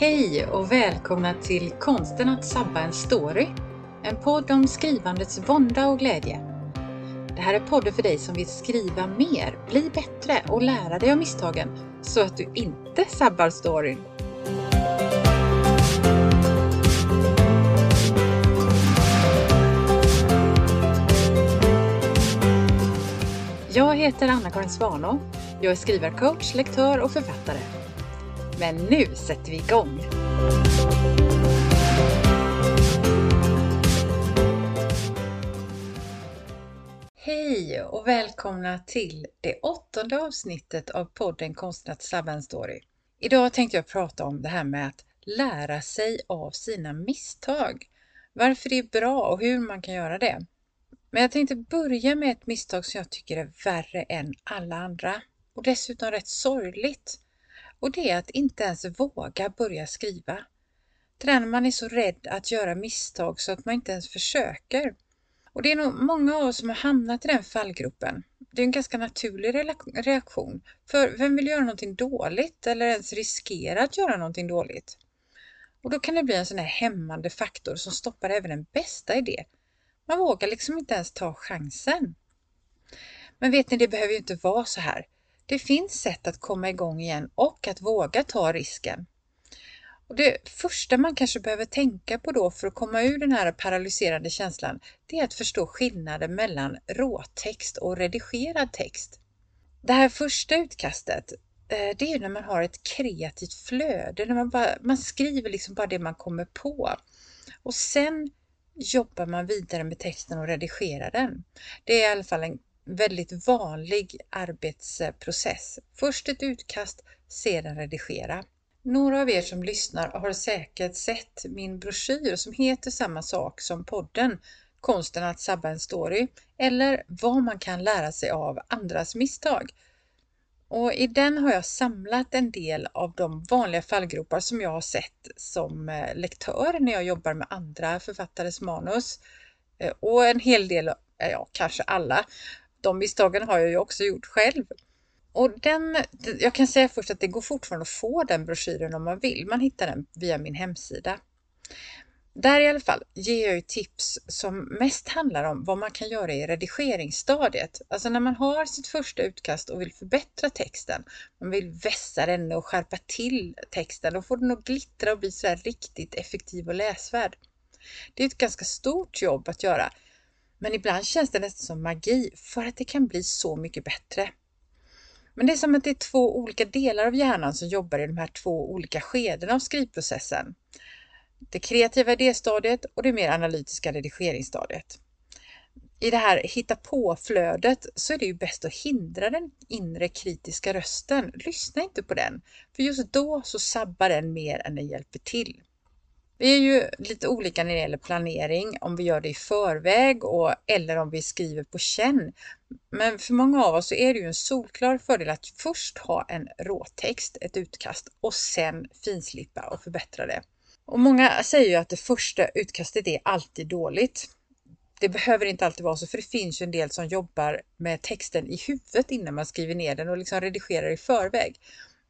Hej och välkomna till Konsten att sabba en story. En podd om skrivandets vånda och glädje. Det här är podden för dig som vill skriva mer, bli bättre och lära dig av misstagen så att du inte sabbar storyn. Jag heter Anna-Karin Svanå. Jag är skrivarcoach, lektör och författare. Men nu sätter vi igång! Hej och välkomna till det åttonde avsnittet av podden Konsten att sabba en story. Idag tänkte jag prata om det här med att lära sig av sina misstag. Varför det är bra och hur man kan göra det. Men jag tänkte börja med ett misstag som jag tycker är värre än alla andra och dessutom rätt sorgligt. Och det är att inte ens våga börja skriva. Det där när man är så rädd att göra misstag så att man inte ens försöker. Och det är nog många av oss som har hamnat i den fallgruppen. Det är en ganska naturlig reaktion. För vem vill göra någonting dåligt eller ens riskera att göra någonting dåligt? Och då kan det bli en sån här hämmande faktor som stoppar även den bästa idé. Man vågar liksom inte ens ta chansen. Men vet ni, det behöver ju inte vara så här. Det finns sätt att komma igång igen och att våga ta risken. Och det första man kanske behöver tänka på då för att komma ur den här paralyserande känslan, det är att förstå skillnaden mellan råtext och redigerad text. Det här första utkastet, eh, det är när man har ett kreativt flöde, när man, bara, man skriver liksom bara det man kommer på. Och sen jobbar man vidare med texten och redigerar den. Det är i alla fall en väldigt vanlig arbetsprocess. Först ett utkast, sedan redigera. Några av er som lyssnar har säkert sett min broschyr som heter samma sak som podden Konsten att sabba en story eller vad man kan lära sig av andras misstag. Och I den har jag samlat en del av de vanliga fallgropar som jag har sett som eh, lektör när jag jobbar med andra författares manus. Eh, och en hel del, eh, ja kanske alla, de misstagen har jag ju också gjort själv. Och den, jag kan säga först att det går fortfarande att få den broschyren om man vill. Man hittar den via min hemsida. Där i alla fall ger jag ju tips som mest handlar om vad man kan göra i redigeringsstadiet. Alltså när man har sitt första utkast och vill förbättra texten, man vill vässa den och skärpa till texten, då får den att glittra och bli så riktigt effektiv och läsvärd. Det är ett ganska stort jobb att göra, men ibland känns det nästan som magi för att det kan bli så mycket bättre. Men det är som att det är två olika delar av hjärnan som jobbar i de här två olika skedena av skrivprocessen. Det kreativa idéstadiet och det mer analytiska redigeringsstadiet. I det här hitta på-flödet så är det ju bäst att hindra den inre kritiska rösten. Lyssna inte på den, för just då så sabbar den mer än den hjälper till. Vi är ju lite olika när det gäller planering, om vi gör det i förväg och, eller om vi skriver på känn. Men för många av oss så är det ju en solklar fördel att först ha en råtext, ett utkast och sen finslipa och förbättra det. Och många säger ju att det första utkastet är alltid dåligt. Det behöver inte alltid vara så, för det finns ju en del som jobbar med texten i huvudet innan man skriver ner den och liksom redigerar i förväg.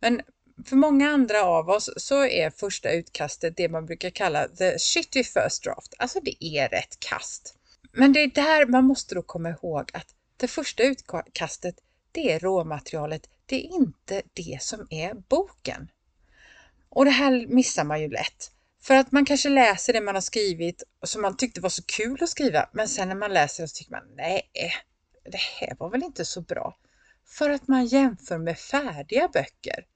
Men för många andra av oss så är första utkastet det man brukar kalla the shitty first draft. Alltså det är rätt kast. Men det är där man måste då komma ihåg att det första utkastet, det är råmaterialet. Det är inte det som är boken. Och det här missar man ju lätt. För att man kanske läser det man har skrivit som man tyckte var så kul att skriva, men sen när man läser det så tycker man nej, eh, det här var väl inte så bra. För att man jämför med färdiga böcker.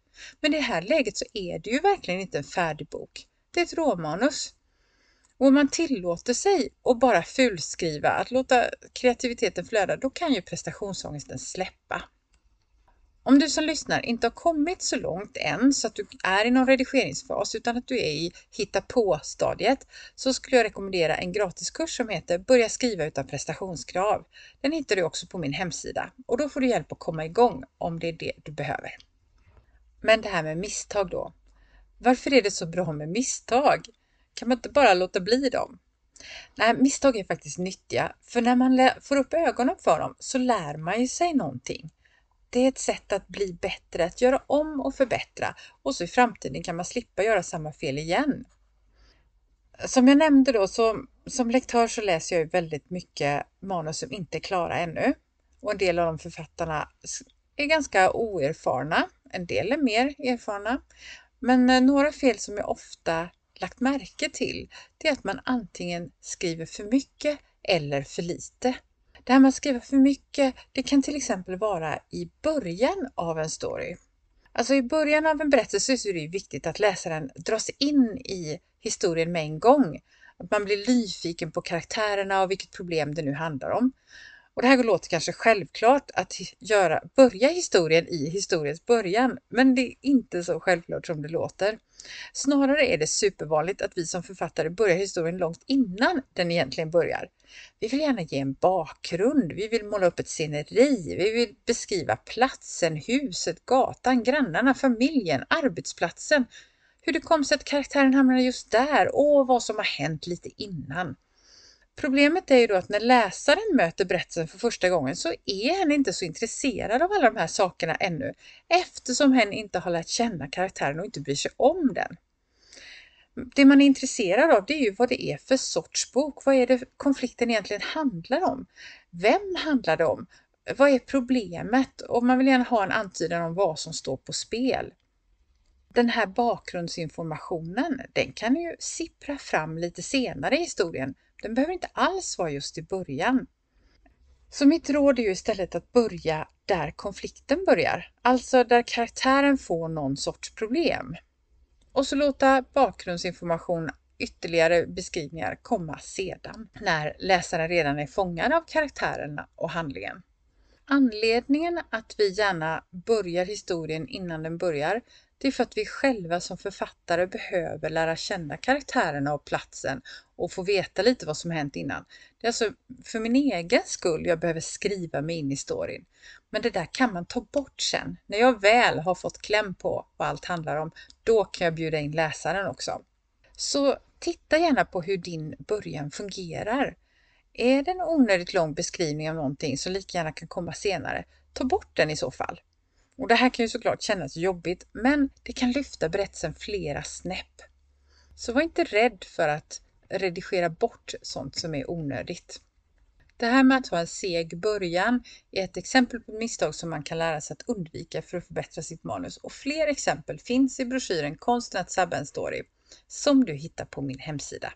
Men i det här läget så är det ju verkligen inte en färdig bok. Det är ett råmanus. Och om man tillåter sig att bara fulskriva, att låta kreativiteten flöda, då kan ju prestationsångesten släppa. Om du som lyssnar inte har kommit så långt än så att du är i någon redigeringsfas utan att du är i hitta på-stadiet så skulle jag rekommendera en gratiskurs som heter Börja skriva utan prestationskrav. Den hittar du också på min hemsida och då får du hjälp att komma igång om det är det du behöver. Men det här med misstag då. Varför är det så bra med misstag? Kan man inte bara låta bli dem? Nej, misstag är faktiskt nyttiga, för när man får upp ögonen för dem så lär man ju sig någonting. det är ett sätt att bli bättre, att göra om och förbättra och så i framtiden kan man slippa göra samma fel igen. Som jag nämnde då, så som lektör så läser jag ju väldigt mycket manus som inte är klara ännu och en del av de författarna är ganska oerfarna. En del är mer erfarna. Men eh, några fel som jag ofta lagt märke till, det är att man antingen skriver för mycket eller för lite. Det här med att skriva för mycket, det kan till exempel vara i början av en story. Alltså i början av en berättelse så är det viktigt att läsaren dras in i historien med en gång. Att man blir nyfiken på karaktärerna och vilket problem det nu handlar om. Och det här låter kanske självklart att göra, börja historien i historiens början, men det är inte så självklart som det låter. Snarare är det supervanligt att vi som författare börjar historien långt innan den egentligen börjar. Vi vill gärna ge en bakgrund, vi vill måla upp ett sceneri, vi vill beskriva platsen, huset, gatan, grannarna, familjen, arbetsplatsen, hur det kom sig att karaktären hamnade just där och vad som har hänt lite innan. Problemet är ju då att när läsaren möter berättelsen för första gången så är hen inte så intresserad av alla de här sakerna ännu eftersom hen inte har lärt känna karaktären och inte bryr sig om den. Det man är intresserad av det är ju vad det är för sorts bok. Vad är det konflikten egentligen handlar om? Vem handlar det om? Vad är problemet? Och man vill gärna ha en antydan om vad som står på spel. Den här bakgrundsinformationen, den kan ju sippra fram lite senare i historien den behöver inte alls vara just i början. Så mitt råd är ju istället att börja där konflikten börjar, alltså där karaktären får någon sorts problem. Och så låta bakgrundsinformation, ytterligare beskrivningar komma sedan, när läsaren redan är fångad av karaktärerna och handlingen. Anledningen att vi gärna börjar historien innan den börjar, det är för att vi själva som författare behöver lära känna karaktärerna och platsen och få veta lite vad som hänt innan. Det är alltså för min egen skull jag behöver skriva mig in i storyn. Men det där kan man ta bort sen. När jag väl har fått kläm på vad allt handlar om, då kan jag bjuda in läsaren också. Så titta gärna på hur din början fungerar. Är det en onödigt lång beskrivning av någonting som lika gärna kan komma senare, ta bort den i så fall. Och Det här kan ju såklart kännas jobbigt, men det kan lyfta berättelsen flera snäpp. Så var inte rädd för att redigera bort sånt som är onödigt. Det här med att ha en seg början är ett exempel på misstag som man kan lära sig att undvika för att förbättra sitt manus och fler exempel finns i broschyren Konsten att sabba en story som du hittar på min hemsida.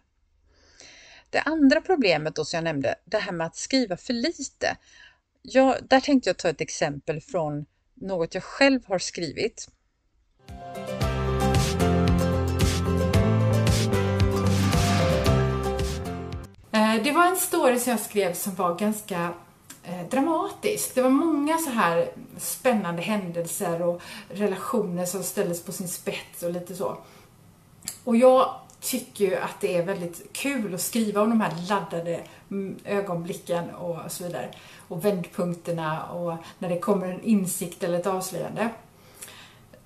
Det andra problemet då som jag nämnde, det här med att skriva för lite. Ja, där tänkte jag ta ett exempel från något jag själv har skrivit. Eh, det var en story som jag skrev som var ganska eh, dramatisk. Det var många så här spännande händelser och relationer som ställdes på sin spets och lite så. Och jag tycker ju att det är väldigt kul att skriva om de här laddade mm, ögonblicken och så vidare. Och vändpunkterna och när det kommer en insikt eller ett avslöjande.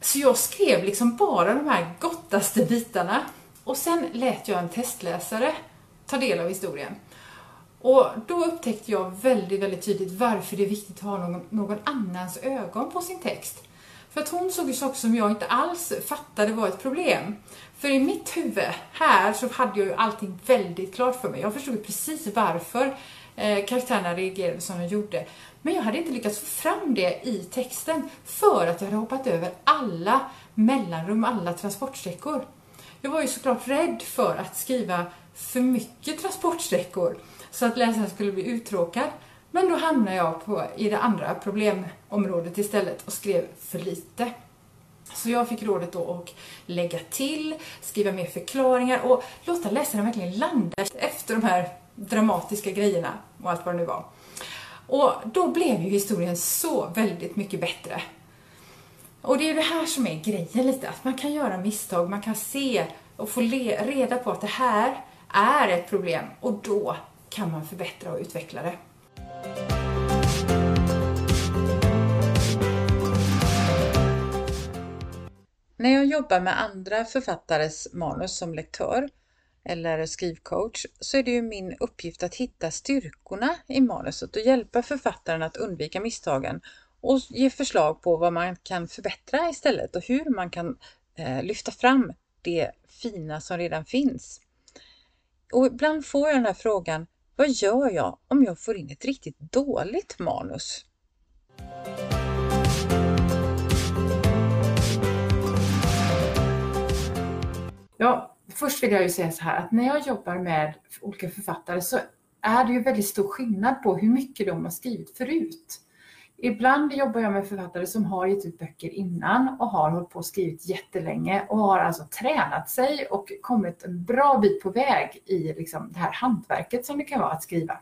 Så jag skrev liksom bara de här gottaste bitarna. Och sen lät jag en testläsare ta del av historien. Och då upptäckte jag väldigt, väldigt tydligt varför det är viktigt att ha någon, någon annans ögon på sin text. För att hon såg ju saker som jag inte alls fattade var ett problem. För i mitt huvud, här, så hade jag ju allting väldigt klart för mig. Jag förstod precis varför eh, karaktärerna reagerade som de gjorde. Men jag hade inte lyckats få fram det i texten för att jag hade hoppat över alla mellanrum, alla transportsträckor. Jag var ju såklart rädd för att skriva för mycket transportsträckor så att läsaren skulle bli uttråkad. Men då hamnade jag på, i det andra problemområdet istället och skrev för lite. Så jag fick rådet då att lägga till, skriva mer förklaringar och låta läsaren verkligen landa efter de här dramatiska grejerna och allt vad det nu var. Och då blev ju historien så väldigt mycket bättre. Och det är det här som är grejen lite, att man kan göra misstag, man kan se och få reda på att det här är ett problem och då kan man förbättra och utveckla det. När jag jobbar med andra författares manus som lektör eller skrivcoach så är det ju min uppgift att hitta styrkorna i manuset och hjälpa författaren att undvika misstagen och ge förslag på vad man kan förbättra istället och hur man kan eh, lyfta fram det fina som redan finns. Och ibland får jag den här frågan, vad gör jag om jag får in ett riktigt dåligt manus? Ja, först vill jag ju säga så här att när jag jobbar med olika författare så är det ju väldigt stor skillnad på hur mycket de har skrivit förut. Ibland jobbar jag med författare som har gett ut böcker innan och har hållit på och skrivit jättelänge och har alltså tränat sig och kommit en bra bit på väg i liksom det här hantverket som det kan vara att skriva.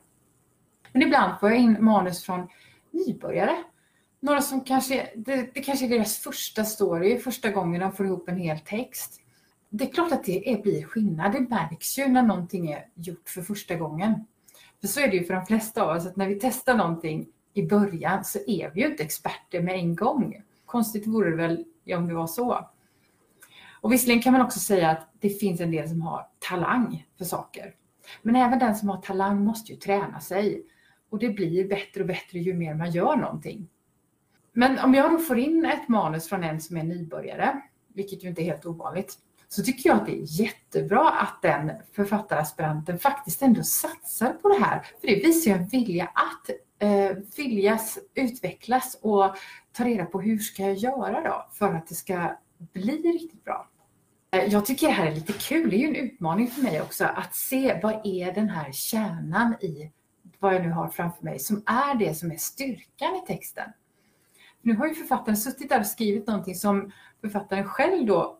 Men ibland får jag in manus från nybörjare. Några som kanske, det, det kanske är deras första story, första gången de får ihop en hel text. Det är klart att det är, blir skillnad. Det märks ju när någonting är gjort för första gången. För så är det ju för de flesta av oss, att när vi testar någonting i början så är vi ju inte experter med en gång. Konstigt vore det väl om det var så. Och visserligen kan man också säga att det finns en del som har talang för saker. Men även den som har talang måste ju träna sig. Och det blir bättre och bättre ju mer man gör någonting. Men om jag då får in ett manus från en som är nybörjare, vilket ju inte är helt ovanligt, så tycker jag att det är jättebra att den författaraspiranten faktiskt ändå satsar på det här. För det visar ju en vilja att eh, viljas utvecklas och ta reda på hur ska jag göra då för att det ska bli riktigt bra. Eh, jag tycker det här är lite kul. Det är ju en utmaning för mig också att se vad är den här kärnan i vad jag nu har framför mig som är det som är styrkan i texten. Nu har ju författaren suttit där och skrivit någonting som författaren själv då,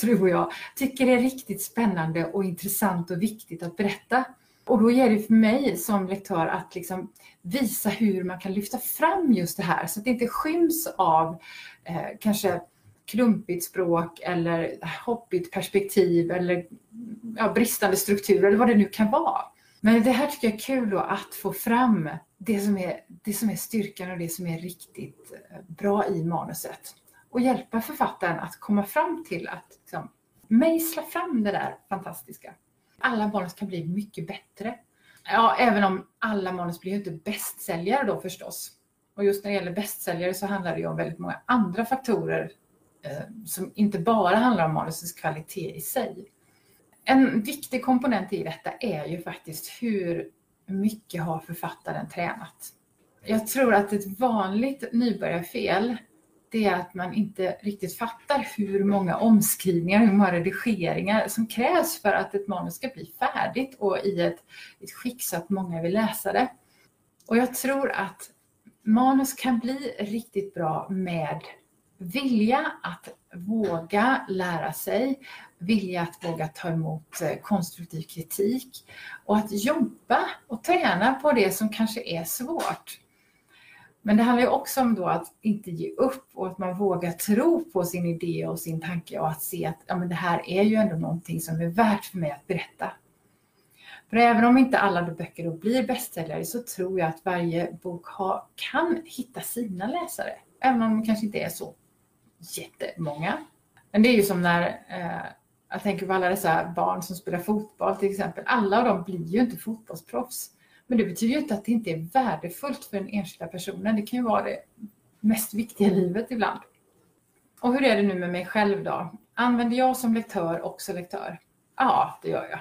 tror jag, tycker är riktigt spännande och intressant och viktigt att berätta. Och då är det för mig som lektör att liksom visa hur man kan lyfta fram just det här så att det inte skyms av eh, kanske klumpigt språk eller hoppigt perspektiv eller ja, bristande struktur eller vad det nu kan vara. Men det här tycker jag är kul då att få fram det som är, det som är styrkan och det som är riktigt eh, bra i manuset och hjälpa författaren att komma fram till att liksom, mejsla fram det där fantastiska alla manus kan bli mycket bättre. Ja, även om alla manus blir ju inte bästsäljare då förstås. Och just när det gäller bästsäljare så handlar det ju om väldigt många andra faktorer eh, som inte bara handlar om manusets kvalitet i sig. En viktig komponent i detta är ju faktiskt hur mycket har författaren tränat? Jag tror att ett vanligt nybörjarfel det är att man inte riktigt fattar hur många omskrivningar, hur många redigeringar som krävs för att ett manus ska bli färdigt och i ett, ett skick så att många vill läsa det. Och jag tror att manus kan bli riktigt bra med vilja att våga lära sig, vilja att våga ta emot eh, konstruktiv kritik och att jobba och träna på det som kanske är svårt. Men det handlar ju också om då att inte ge upp och att man vågar tro på sin idé och sin tanke och att se att ja, men det här är ju ändå någonting som är värt för mig att berätta. För även om inte alla böcker då blir bästsäljare så tror jag att varje bok har, kan hitta sina läsare. Även om de kanske inte är så jättemånga. Men det är ju som när eh, jag tänker på alla dessa barn som spelar fotboll till exempel. Alla av dem blir ju inte fotbollsproffs. Men det betyder ju inte att det inte är värdefullt för den enskilda personen. Det kan ju vara det mest viktiga i livet ibland. Och hur är det nu med mig själv då? Använder jag som lektör också lektör? Ja, det gör jag.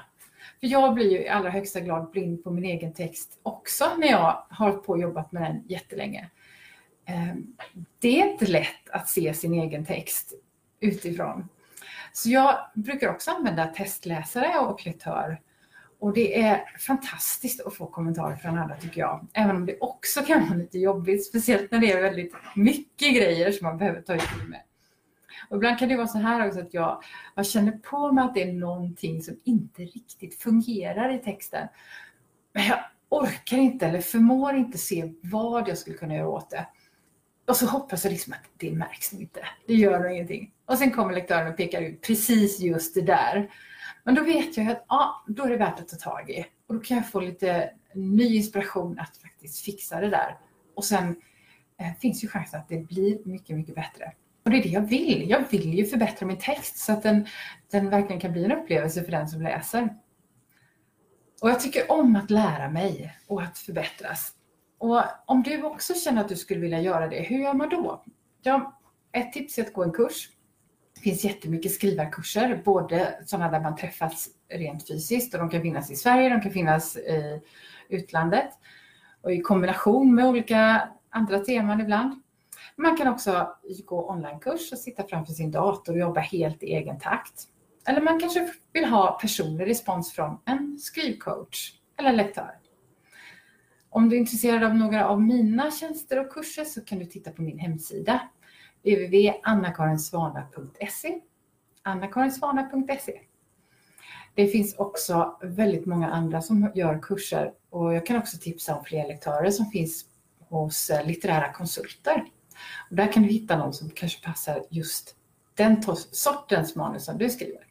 För jag blir ju i allra högsta grad blind på min egen text också när jag har på och jobbat med den jättelänge. Ehm, det är inte lätt att se sin egen text utifrån. Så jag brukar också använda testläsare och lektör och det är fantastiskt att få kommentarer från andra tycker jag. Även om det också kan vara lite jobbigt, speciellt när det är väldigt mycket grejer som man behöver ta itu med. Och ibland kan det vara så här också att jag, jag känner på mig att det är någonting som inte riktigt fungerar i texten. Men jag orkar inte eller förmår inte se vad jag skulle kunna göra åt det. Och så hoppas jag liksom att det märks inte. Det gör ingenting. Och sen kommer lektören och pekar ut precis just det där. Men då vet jag att ja, då är det värt att ta tag i. Och då kan jag få lite ny inspiration att faktiskt fixa det där. Och sen eh, finns ju chansen att det blir mycket, mycket bättre. Och det är det jag vill. Jag vill ju förbättra min text så att den, den verkligen kan bli en upplevelse för den som läser. Och jag tycker om att lära mig och att förbättras. Och om du också känner att du skulle vilja göra det, hur gör man då? Ja, ett tips är att gå en kurs. Det finns jättemycket skrivarkurser, både sådana där man träffas rent fysiskt och de kan finnas i Sverige, de kan finnas i utlandet och i kombination med olika andra teman ibland. Man kan också gå onlinekurs och sitta framför sin dator och jobba helt i egen takt. Eller man kanske vill ha personlig respons från en skrivcoach eller lektör. Om du är intresserad av några av mina tjänster och kurser så kan du titta på min hemsida www.annakarinsvana.se annakarinsvana.se Det finns också väldigt många andra som gör kurser och jag kan också tipsa om fler lektörer som finns hos eh, litterära konsulter. Och där kan du hitta någon som kanske passar just den sortens manus som du skriver.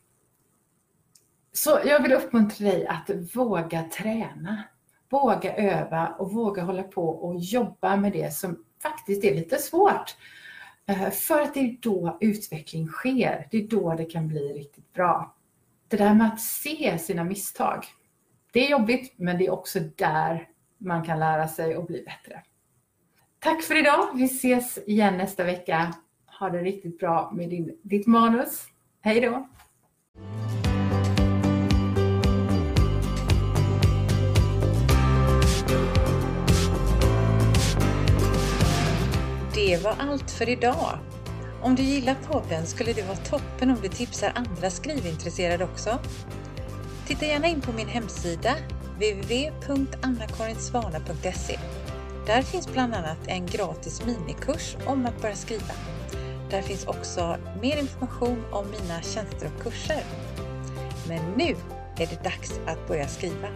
Så jag vill uppmuntra dig att våga träna, våga öva och våga hålla på och jobba med det som faktiskt är lite svårt. Eh, för att det är då utveckling sker. Det är då det kan bli riktigt bra. Det där med att se sina misstag. Det är jobbigt, men det är också där man kan lära sig och bli bättre. Tack för idag. Vi ses igen nästa vecka. Ha det riktigt bra med din, ditt manus. Hej då! Det var allt för idag. Om du gillar podden skulle det vara toppen om du tipsar andra skrivintresserade också. Titta gärna in på min hemsida www.annakarinsvana.se där finns bland annat en gratis minikurs om att börja skriva. Där finns också mer information om mina tjänster och kurser. Men nu är det dags att börja skriva.